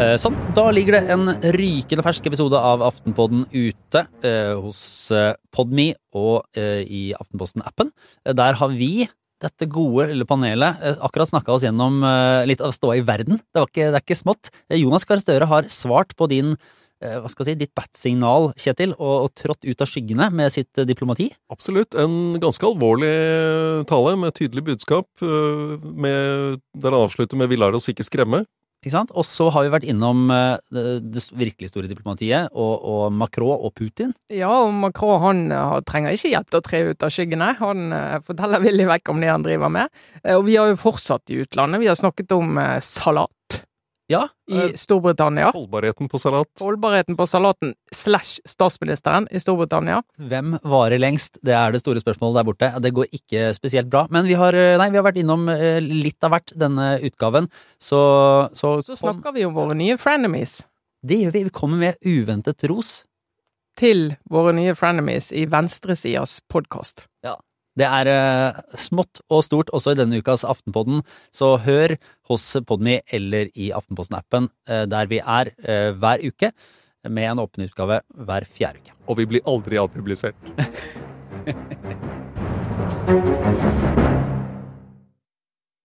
Eh, Sånn, da ligger det en rykende fersk episode av Aftenpodden ute eh, hos eh, Podme og eh, i Aftenposten-appen. Eh, Der har vi, dette gode lille panelet, akkurat snakka oss gjennom litt av ståa i verden. Det, ikke, det er ikke smått. Jonas Gahr Støre har svart på din hva skal jeg si, ditt bat-signal, Kjetil, og, og trådt ut av skyggene med sitt diplomati. Absolutt. En ganske alvorlig tale med tydelig budskap, med, der han avslutter med 'vi lar oss ikke skremme'. Ikke sant? Og så har vi vært innom eh, det, virkelig store diplomatiet, og, og Macron og Putin. Ja, og Macron han eh, trenger ikke hjelp til å tre ut av skyggene. Han eh, forteller villig vekk om det han driver med. Og vi har jo fortsatt i utlandet. Vi har snakket om salat Ja, i Eh, Storbritannia. Holdbarheten på salat. Holdbarheten på salaten slash statsministeren i Storbritannia. Hvem varer lengst? Det er det store spørsmålet der borte. Det går ikke spesielt bra. Men vi har, eh, nei, vi har vært innom eh, litt av hvert denne utgaven, så, så, Så snakker vi om våre nye frenemies. Det gjør vi. Vi kommer med uventet ros. Til våre nye frenemies i venstresidas podkast. Det er eh, smått og stort også i denne ukas Aftenpodden, så hør hos Podmy eller i Aftenposten-appen, eh, der vi er eh, hver uke, med en åpen utgave hver fjerde uke. Og vi blir aldri avpublisert.